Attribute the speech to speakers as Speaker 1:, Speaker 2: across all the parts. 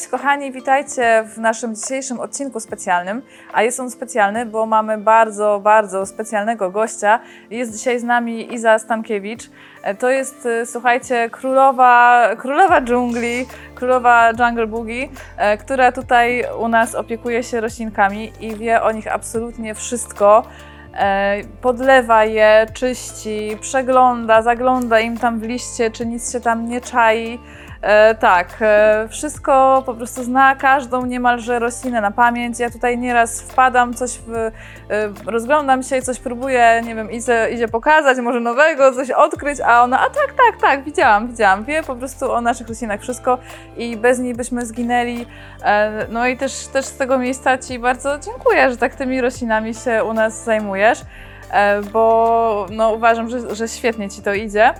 Speaker 1: Cześć kochani, witajcie w naszym dzisiejszym odcinku specjalnym. A jest on specjalny, bo mamy bardzo, bardzo specjalnego gościa. Jest dzisiaj z nami Iza Stankiewicz. E, To jest, e, słuchajcie, królowa, królowa dżungli, królowa Jungle Boogie, e, która tutaj u nas opiekuje się roślinkami i wie o nich absolutnie wszystko. Podlewa je, czyści, przegląda, zagląda im tam w liście, czy nic się tam nie czai. E, tak, e, wszystko po prostu zna każdą niemalże roślinę na pamięć. Ja tutaj nieraz wpadam, coś w, e, rozglądam się, coś próbuję, nie wiem, idzie, idzie pokazać, może nowego, coś odkryć, a ona, a tak, tak, tak, widziałam, widziałam, wie po prostu o naszych roślinach wszystko i bez niej byśmy zginęli. E, no i też, też z tego miejsca Ci bardzo dziękuję, że tak tymi roślinami się u nas zajmujesz, e, bo no, uważam, że, że świetnie Ci to idzie.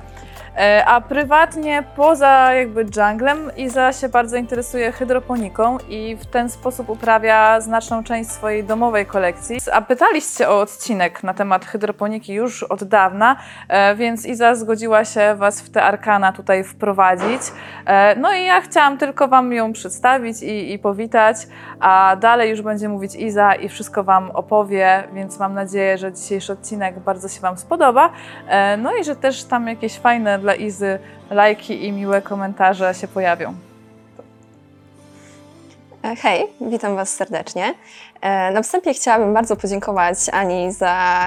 Speaker 1: E, A prywatnie, poza jakby junglem, Iza się bardzo interesuje hydroponiką i w ten sposób uprawia znaczną część swojej domowej kolekcji. A pytaliście o odcinek na temat hydroponiki już od dawna, e, więc Iza zgodziła się Was w te arkana tutaj wprowadzić. E, No i ja chciałam tylko Wam ją przedstawić i, i powitać, a dalej już będzie mówić Iza i wszystko Wam opowie, więc mam nadzieję, że dzisiejszy odcinek bardzo się Wam spodoba. No i że też tam jakieś fajne dla Izy lajki i miłe komentarze się pojawią.
Speaker 2: E, Hej, witam Was serdecznie. E, Na wstępie chciałabym bardzo podziękować Ani za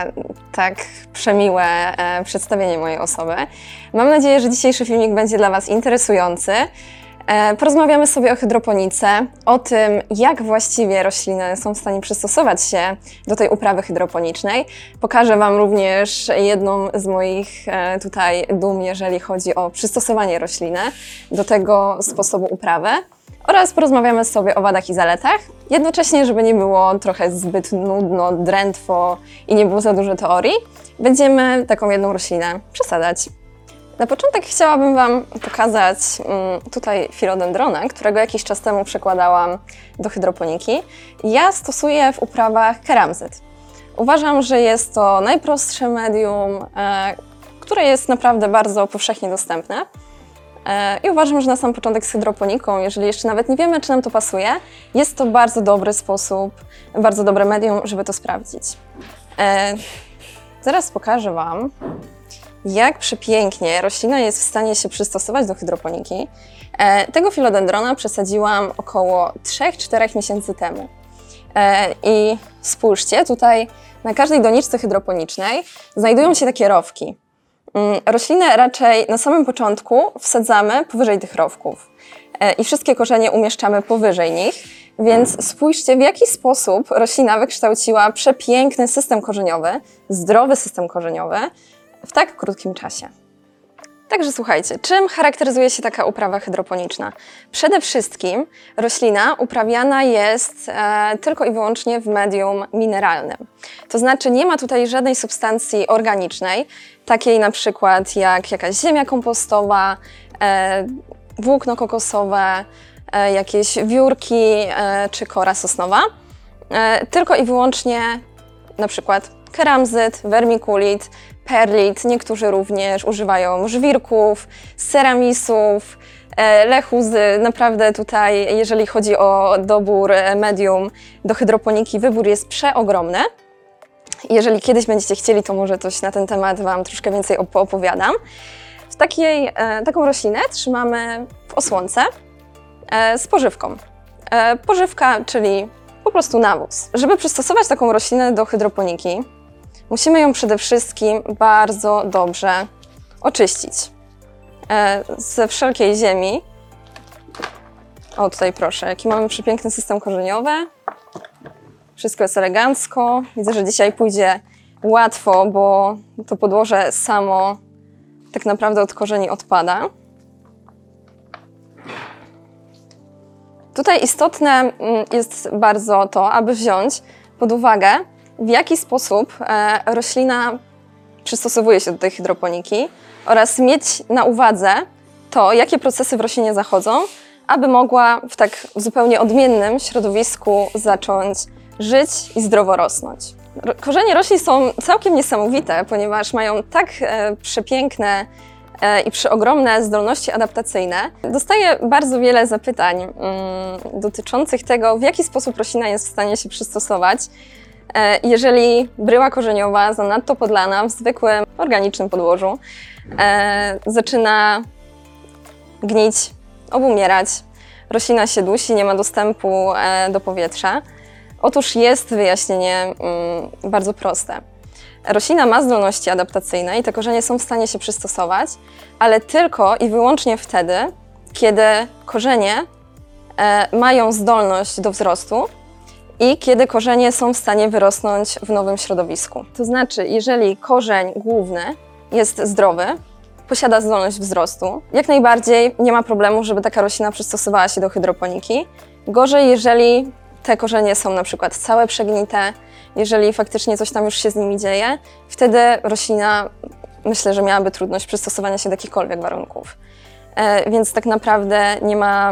Speaker 2: tak przemiłe e, przedstawienie mojej osoby. Mam nadzieję, że dzisiejszy filmik będzie dla Was interesujący. E, Porozmawiamy sobie o hydroponice, o tym, jak właściwie rośliny są w stanie przystosować się do tej uprawy hydroponicznej. Pokażę Wam również jedną z moich e, tutaj dum, jeżeli chodzi o przystosowanie rośliny do tego sposobu uprawy oraz porozmawiamy sobie o wadach i zaletach. Jednocześnie, żeby nie było trochę zbyt nudno, drętwo i nie było za dużo teorii, będziemy taką jedną roślinę przesadzać. Na początek chciałabym Wam pokazać mm, tutaj filodendrona, którego jakiś czas temu przekładałam do hydroponiki. Ja stosuję w uprawach keramzyt. Uważam, że jest to najprostsze medium, e, które jest naprawdę bardzo powszechnie dostępne. E, I uważam, że na sam początek z hydroponiką, jeżeli jeszcze nawet nie wiemy, czy nam to pasuje, jest to bardzo dobry sposób, bardzo dobre medium, żeby to sprawdzić. E, Zaraz pokażę Wam, jak przepięknie roślina jest w stanie się przystosować do hydroponiki. E, Tego filodendrona przesadziłam około 3-4 miesięcy temu. E, I spójrzcie, tutaj na każdej doniczce hydroponicznej znajdują się takie rowki. Mm, Roślinę raczej na samym początku wsadzamy powyżej tych rowków e, i wszystkie korzenie umieszczamy powyżej nich, więc spójrzcie w jaki sposób roślina wykształciła przepiękny system korzeniowy, zdrowy system korzeniowy w tak krótkim czasie. Także słuchajcie, czym charakteryzuje się taka uprawa hydroponiczna? Przede wszystkim roślina uprawiana jest e, tylko i wyłącznie w medium mineralnym. To znaczy nie ma tutaj żadnej substancji organicznej, takiej na przykład jak jakaś ziemia kompostowa, e, włókno kokosowe, e, jakieś wiórki e, czy kora sosnowa, e, tylko i wyłącznie na przykład keramzyt, wermikulit, perlit, niektórzy również używają żwirków, ceramisów, e, lechuzy. Naprawdę tutaj, jeżeli chodzi o dobór e, medium do hydroponiki, wybór jest przeogromny. Jeżeli kiedyś będziecie chcieli, to może coś na ten temat Wam troszkę więcej op- opowiadam. W takiej, e, taką roślinę trzymamy w osłonce z pożywką. Pożywka, czyli po prostu nawóz. Żeby przystosować taką roślinę do hydroponiki, musimy ją przede wszystkim bardzo dobrze oczyścić ze wszelkiej ziemi. O, tutaj proszę, jaki mamy przepiękny system korzeniowy. Wszystko jest elegancko. Widzę, że dzisiaj pójdzie łatwo, bo to podłoże samo tak naprawdę od korzeni odpada. Tutaj istotne mm, jest bardzo to, aby wziąć pod uwagę, w jaki sposób e, roślina przystosowuje się do tej hydroponiki oraz mieć na uwadze to, jakie procesy w roślinie zachodzą, aby mogła w tak zupełnie odmiennym środowisku zacząć żyć i zdrowo rosnąć. Ro- Korzenie roślin są całkiem niesamowite, ponieważ mają tak e, przepiękne e, i przeogromne zdolności adaptacyjne, dostaję bardzo wiele zapytań mm, dotyczących tego, w jaki sposób roślina jest w stanie się przystosować, jeżeli bryła korzeniowa zanadto podlana w zwykłym organicznym podłożu e, zaczyna gnić, obumierać, roślina się dusi, nie ma dostępu e, do powietrza. Otóż jest wyjaśnienie mm, bardzo proste. Roślina ma zdolności adaptacyjne i te korzenie są w stanie się przystosować, ale tylko i wyłącznie wtedy, kiedy korzenie e, mają zdolność do wzrostu i kiedy korzenie są w stanie wyrosnąć w nowym środowisku. To znaczy, jeżeli korzeń główny jest zdrowy, posiada zdolność wzrostu, jak najbardziej nie ma problemu, żeby taka roślina przystosowała się do hydroponiki. Gorzej, jeżeli te korzenie są na przykład całe przegnite, jeżeli faktycznie coś tam już się z nimi dzieje, wtedy roślina myślę, że miałaby trudność przystosowania się do jakichkolwiek warunków. E, więc tak naprawdę nie ma,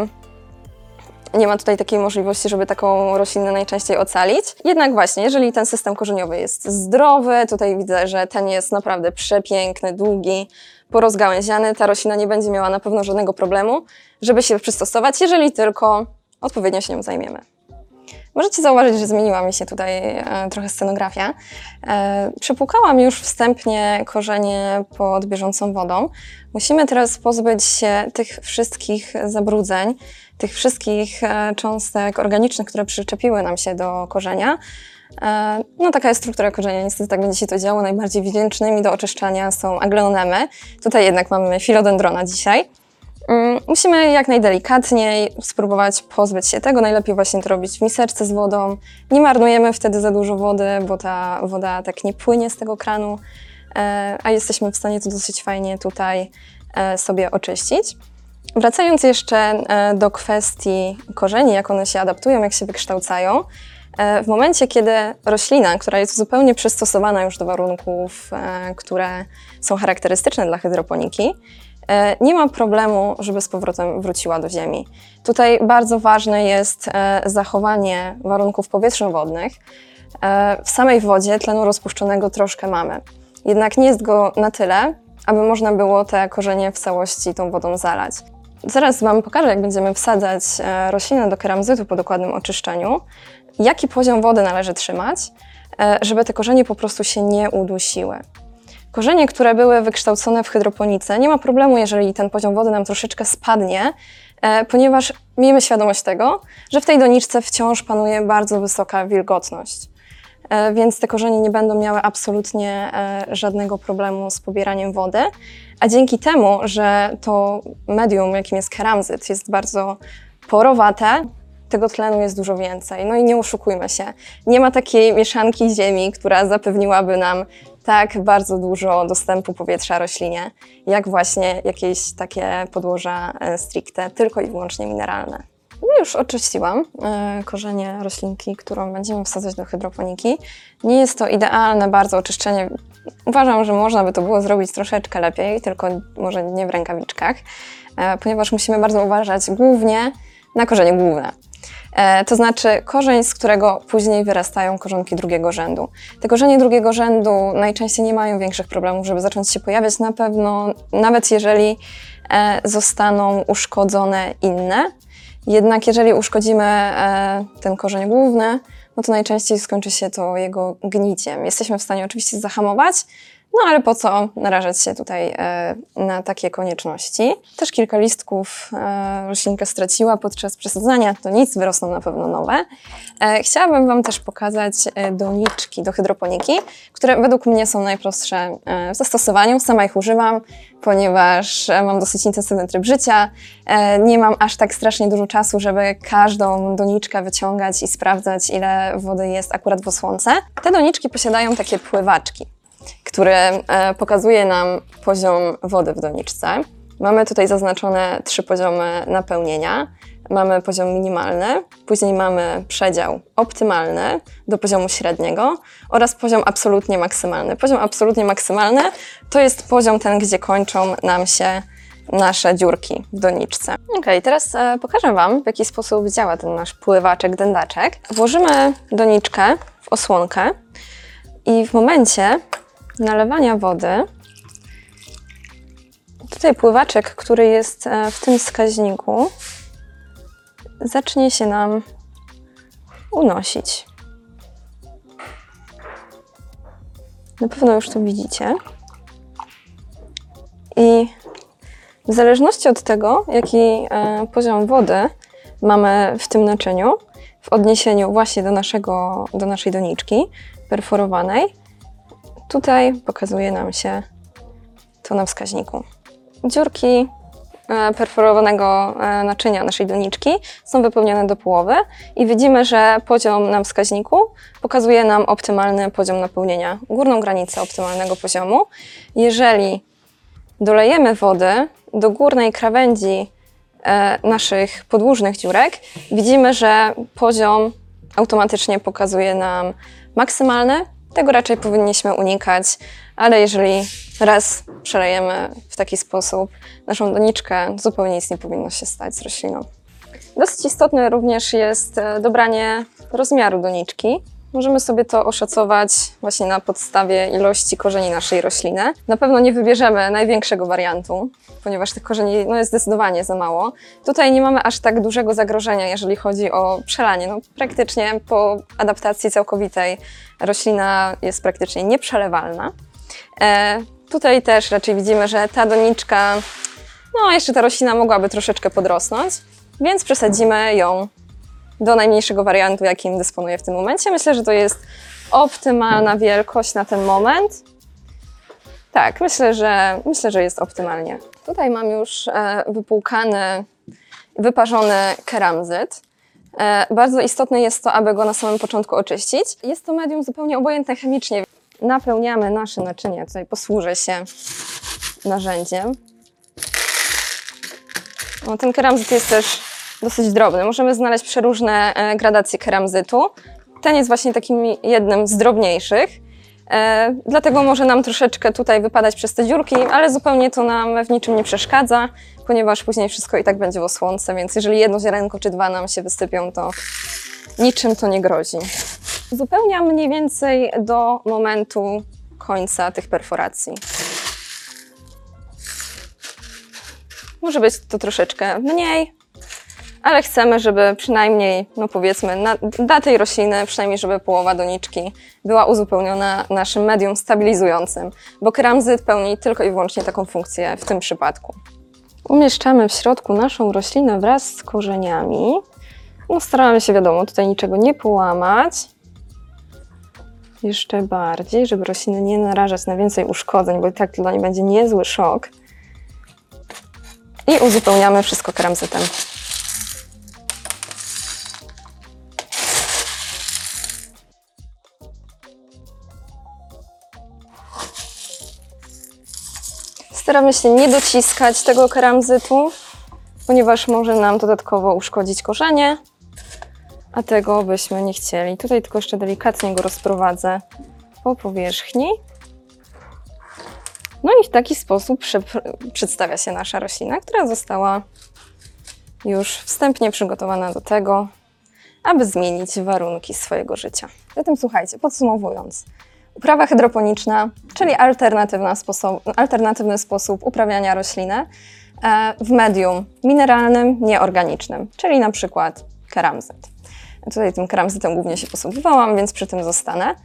Speaker 2: nie ma tutaj takiej możliwości, żeby taką roślinę najczęściej ocalić. Jednak właśnie, jeżeli ten system korzeniowy jest zdrowy, tutaj widzę, że ten jest naprawdę przepiękny, długi, porozgałęziany, ta roślina nie będzie miała na pewno żadnego problemu, żeby się przystosować, jeżeli tylko odpowiednio się nią zajmiemy. Możecie zauważyć, że zmieniła mi się tutaj e, trochę scenografia. E, przepłukałam już wstępnie korzenie pod bieżącą wodą. Musimy teraz pozbyć się tych wszystkich zabrudzeń, tych wszystkich e, cząstek organicznych, które przyczepiły nam się do korzenia. No taka jest struktura korzenia, niestety tak będzie się to działo. Najbardziej wdzięcznymi do oczyszczania są agleonemy. Tutaj jednak mamy filodendrona dzisiaj. Mm, Musimy jak najdelikatniej spróbować pozbyć się tego. Najlepiej właśnie to robić w miseczce z wodą. Nie marnujemy wtedy za dużo wody, bo ta woda tak nie płynie z tego kranu, e, a jesteśmy w stanie to dosyć fajnie tutaj e, sobie oczyścić. Wracając jeszcze e, do kwestii korzeni, jak one się adaptują, jak się wykształcają. W momencie, kiedy roślina, która jest zupełnie przystosowana już do warunków, które są charakterystyczne dla hydroponiki, e, nie ma problemu, żeby z powrotem wróciła do ziemi. Tutaj bardzo ważne jest e, zachowanie warunków powietrzno-wodnych. E, W samej wodzie tlenu rozpuszczonego troszkę mamy, jednak nie jest go na tyle, aby można było te korzenie w całości tą wodą zalać. Zaraz Wam pokażę, jak będziemy wsadzać roślinę do keramzytu po dokładnym oczyszczeniu, jaki poziom wody należy trzymać, żeby te korzenie po prostu się nie udusiły. Korzenie, które były wykształcone w hydroponice, nie ma problemu, jeżeli ten poziom wody nam troszeczkę spadnie, e, ponieważ miejmy świadomość tego, że w tej doniczce wciąż panuje bardzo wysoka wilgotność. E, Więc te korzenie nie będą miały absolutnie e, żadnego problemu z pobieraniem wody. A dzięki temu, że to medium, jakim jest keramzyt, jest bardzo porowate, tego tlenu jest dużo więcej. No i nie oszukujmy się, nie ma takiej mieszanki ziemi, która zapewniłaby nam tak bardzo dużo dostępu powietrza roślinie, jak właśnie jakieś takie podłoża e, stricte, tylko i wyłącznie mineralne. No już oczyściłam e, korzenie roślinki, którą będziemy wsadzać do hydroponiki. Nie jest to idealne bardzo oczyszczenie. Uważam, że można by to było zrobić troszeczkę lepiej, tylko może nie w rękawiczkach, e, ponieważ musimy bardzo uważać głównie na korzenie główne. E, To znaczy korzeń, z którego później wyrastają korzonki drugiego rzędu. Te korzenie drugiego rzędu najczęściej nie mają większych problemów, żeby zacząć się pojawiać na pewno, nawet jeżeli e, zostaną uszkodzone inne. Jednak jeżeli uszkodzimy e, ten korzeń główny, no to najczęściej skończy się to jego gniciem. Jesteśmy w stanie oczywiście zahamować, no ale po co narażać się tutaj e, na takie konieczności? Też kilka listków e, roślinka straciła podczas przesadzania, to nic, wyrosną na pewno nowe. E, chciałabym Wam też pokazać doniczki do hydroponiki, które według mnie są najprostsze w zastosowaniu. Sama ich używam, ponieważ mam dosyć intensywny tryb życia. Nie mam aż tak strasznie dużo czasu, żeby każdą doniczkę wyciągać i sprawdzać, ile wody jest akurat w osłonce. Te doniczki posiadają takie pływaczki który e, pokazuje nam poziom wody w doniczce. Mamy tutaj zaznaczone trzy poziomy napełnienia. Mamy poziom minimalny, później mamy przedział optymalny do poziomu średniego oraz poziom absolutnie maksymalny. Poziom absolutnie maksymalny to jest poziom ten, gdzie kończą nam się nasze dziurki w doniczce. Ok, teraz e, pokażę Wam, w jaki sposób działa ten nasz pływaczek, dędaczek. Włożymy doniczkę w osłonkę i w momencie nalewania wody Tutaj pływaczek, który jest e, w tym wskaźniku, zacznie się nam unosić. Na pewno już to widzicie. I w zależności od tego, jaki e, poziom wody mamy w tym naczyniu, w odniesieniu właśnie do, naszego, do naszej doniczki perforowanej, tutaj pokazuje nam się to na wskaźniku. Dziurki e, perforowanego e, naczynia naszej doniczki są wypełnione do połowy i widzimy, że poziom na wskaźniku pokazuje nam optymalny poziom napełnienia, górną granicę optymalnego poziomu. Jeżeli dolejemy wody do górnej krawędzi e, naszych podłużnych dziurek, widzimy, że poziom automatycznie pokazuje nam maksymalny. Tego raczej powinniśmy unikać, ale jeżeli raz przelejemy w taki sposób naszą doniczkę, zupełnie nic nie powinno się stać z rośliną. Dosyć istotne również jest e, dobranie rozmiaru doniczki. Możemy sobie to oszacować właśnie na podstawie ilości korzeni naszej rośliny. Na pewno nie wybierzemy największego wariantu, ponieważ tych korzeni no, jest zdecydowanie za mało. Tutaj nie mamy aż tak dużego zagrożenia, jeżeli chodzi o przelanie. No, praktycznie po adaptacji całkowitej roślina jest praktycznie nieprzelewalna. E, tutaj też raczej widzimy, że ta doniczka, no jeszcze ta roślina mogłaby troszeczkę podrosnąć, więc przesadzimy ją do najmniejszego wariantu, jakim dysponuję w tym momencie. Myślę, że to jest optymalna wielkość na ten moment. Tak, myślę, że, myślę, że jest optymalnie. Tutaj mam już e, wypłukany, wyparzony keramzyt. E, bardzo istotne jest to, aby go na samym początku oczyścić. Jest to medium zupełnie obojętne chemicznie. Napełniamy nasze naczynie. Tutaj posłużę się narzędziem. O, ten keramzyt jest też dosyć drobny. Możemy znaleźć przeróżne e, gradacje keramzytu. Ten jest właśnie takim jednym z drobniejszych. E, dlatego może nam troszeczkę tutaj wypadać przez te dziurki, ale zupełnie to nam w niczym nie przeszkadza, ponieważ później wszystko i tak będzie w osłonce, więc jeżeli jedno ziarenko czy dwa nam się wysypią, to niczym to nie grozi. Uzupełniam mniej więcej do momentu końca tych perforacji. Może być to troszeczkę mniej, ale chcemy, żeby przynajmniej, no powiedzmy, na, dla tej rośliny, przynajmniej żeby połowa doniczki była uzupełniona naszym medium stabilizującym, bo keramzyt pełni tylko i wyłącznie taką funkcję w tym przypadku. Umieszczamy w środku naszą roślinę wraz z korzeniami. No staramy się, wiadomo, tutaj niczego nie połamać. Jeszcze bardziej, żeby rośliny nie narażać na więcej uszkodzeń, bo i tak dla niej będzie niezły szok. I uzupełniamy wszystko keramzytem. Staramy się nie dociskać tego keramzytu, ponieważ może nam dodatkowo uszkodzić korzenie, a tego byśmy nie chcieli. Tutaj tylko jeszcze delikatnie go rozprowadzę po powierzchni. No i w taki sposób prze- przedstawia się nasza roślina, która została już wstępnie przygotowana do tego, aby zmienić warunki swojego życia. Zatem słuchajcie, podsumowując. Uprawa hydroponiczna, czyli alternatywny sposób uprawiania rośliny e, w medium mineralnym, nieorganicznym, czyli na przykład keramzyt. Tutaj tym keramzytem głównie się posługiwałam, więc przy tym zostanę.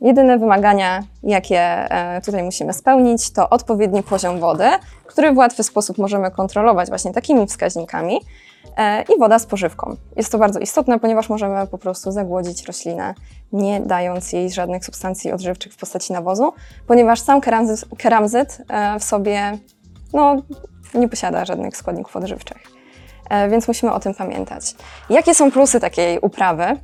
Speaker 2: Jedyne wymagania, jakie e, tutaj musimy spełnić, to odpowiedni poziom wody, który w łatwy sposób możemy kontrolować właśnie takimi wskaźnikami i woda z pożywką. Jest to bardzo istotne, ponieważ możemy po prostu zagłodzić roślinę, nie dając jej żadnych substancji odżywczych w postaci nawozu, ponieważ sam keramzyt, keramzyt e, w sobie no, nie posiada żadnych składników odżywczych. E, Więc musimy o tym pamiętać. Jakie są plusy takiej uprawy?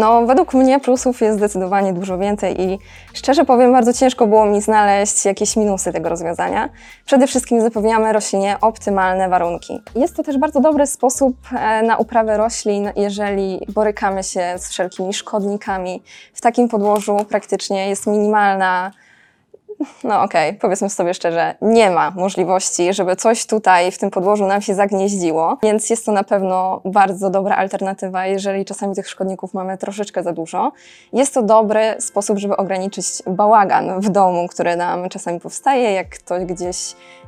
Speaker 2: No, według mnie plusów jest zdecydowanie dużo więcej i szczerze powiem, bardzo ciężko było mi znaleźć jakieś minusy tego rozwiązania. Przede wszystkim zapewniamy roślinie optymalne warunki. Jest to też bardzo dobry sposób e, na uprawę roślin, jeżeli borykamy się z wszelkimi szkodnikami. W takim podłożu praktycznie jest minimalna no okej, powiedzmy sobie szczerze, nie ma możliwości, żeby coś tutaj w tym podłożu nam się zagnieździło, więc jest to na pewno bardzo dobra alternatywa, jeżeli czasami tych szkodników mamy troszeczkę za dużo. Jest to dobry sposób, żeby ograniczyć bałagan w domu, który nam czasami powstaje, jak ktoś gdzieś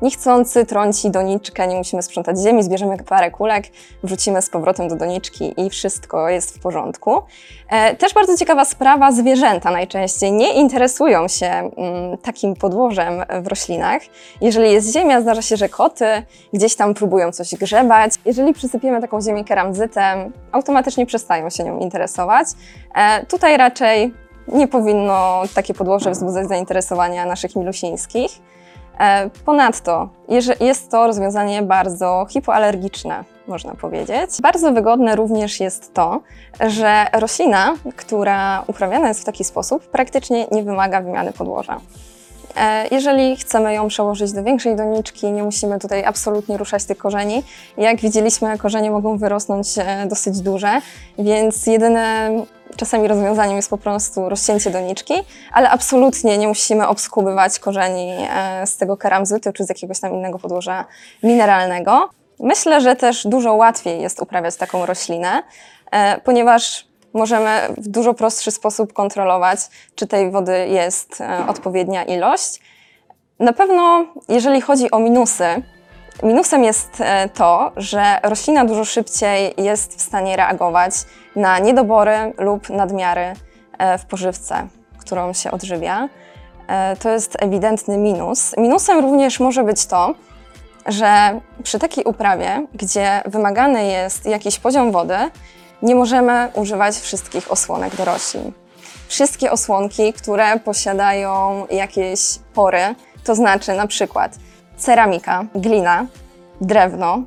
Speaker 2: niechcący trąci doniczkę, nie musimy sprzątać ziemi, zbierzemy parę kulek, wrzucimy z powrotem do doniczki i wszystko jest w porządku. E, Też bardzo ciekawa sprawa, zwierzęta najczęściej nie interesują się mm, takim podłożem w roślinach. Jeżeli jest ziemia, zdarza się, że koty gdzieś tam próbują coś grzebać. Jeżeli przysypiemy taką ziemię keramzytem, automatycznie przestają się nią interesować. E, Tutaj raczej nie powinno takie podłoże wzbudzać zainteresowania naszych milusińskich. E, Ponadto jest to rozwiązanie bardzo hipoalergiczne, można powiedzieć. Bardzo wygodne również jest to, że roślina, która uprawiana jest w taki sposób, praktycznie nie wymaga wymiany podłoża. E, Jeżeli chcemy ją przełożyć do większej doniczki, nie musimy tutaj absolutnie ruszać tych korzeni. Jak widzieliśmy, korzenie mogą wyrosnąć e, dosyć duże, więc jedynym czasami rozwiązaniem jest po prostu rozcięcie doniczki, ale absolutnie nie musimy obskubywać korzeni e, z tego keramzytu czy z jakiegoś tam innego podłoża mineralnego. Myślę, że też dużo łatwiej jest uprawiać taką roślinę, ponieważ możemy w dużo prostszy sposób kontrolować, czy tej wody jest e, odpowiednia ilość. Na pewno, jeżeli chodzi o minusy, minusem jest e, to, że roślina dużo szybciej jest w stanie reagować na niedobory lub nadmiary e, w pożywce, którą się odżywia. To jest ewidentny minus. Minusem również może być to, że przy takiej uprawie, gdzie wymagany jest jakiś poziom wody, nie możemy używać wszystkich osłonek do roślin. Wszystkie osłonki, które posiadają jakieś pory, to znaczy na przykład ceramika, glina, drewno,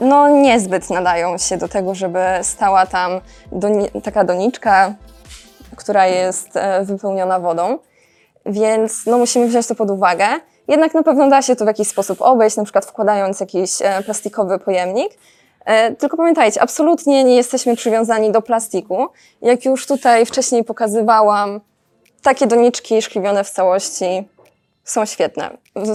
Speaker 2: no niezbyt nadają się do tego, żeby stała tam doni- taka doniczka, która jest e, wypełniona wodą, więc no musimy wziąć to pod uwagę. Jednak na pewno da się to w jakiś sposób obejść, na przykład wkładając jakiś e, plastikowy pojemnik. E, Tylko pamiętajcie, absolutnie nie jesteśmy przywiązani do plastiku. Jak już tutaj wcześniej pokazywałam, takie doniczki szkliwione w całości są świetne.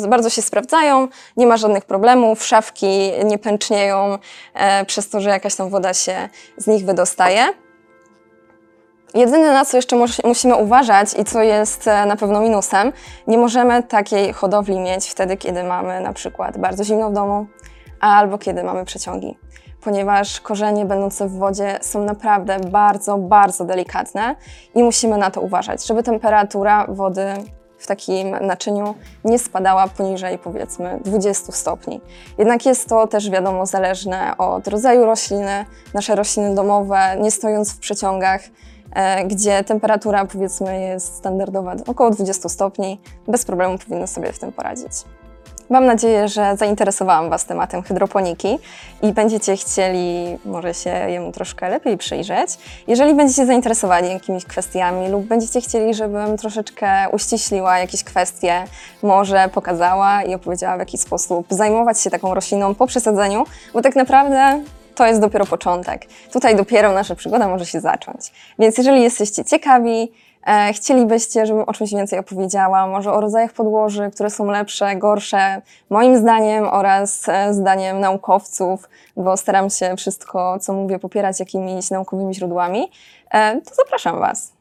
Speaker 2: Bardzo się sprawdzają, nie ma żadnych problemów, szafki nie pęcznieją e, przez to, że jakaś tam woda się z nich wydostaje. Jedyne na co jeszcze mus- musimy uważać i co jest e, na pewno minusem, nie możemy takiej hodowli mieć wtedy, kiedy mamy na przykład bardzo zimno w domu albo kiedy mamy przeciągi, ponieważ korzenie będące w wodzie są naprawdę bardzo, bardzo delikatne i musimy na to uważać, żeby temperatura wody w takim naczyniu nie spadała poniżej powiedzmy 20 stopni. Jednak jest to też wiadomo zależne od rodzaju rośliny. Nasze rośliny domowe, nie stojąc w przeciągach, e, gdzie temperatura powiedzmy jest standardowa około 20 stopni, bez problemu powinny sobie w tym poradzić. Mam nadzieję, że zainteresowałam Was tematem hydroponiki i będziecie chcieli może się jemu troszkę lepiej przyjrzeć. Jeżeli będziecie zainteresowani jakimiś kwestiami lub będziecie chcieli, żebym troszeczkę uściśliła jakieś kwestie, może pokazała i opowiedziała w jaki sposób zajmować się taką rośliną po przesadzeniu, bo tak naprawdę to jest dopiero początek. Tutaj dopiero nasza przygoda może się zacząć. Więc jeżeli jesteście ciekawi, chcielibyście, żebym o czymś więcej opowiedziała, może o rodzajach podłoży, które są lepsze, gorsze, moim zdaniem oraz e, zdaniem naukowców, bo staram się wszystko, co mówię, popierać jakimiś naukowymi źródłami, e, to zapraszam Was.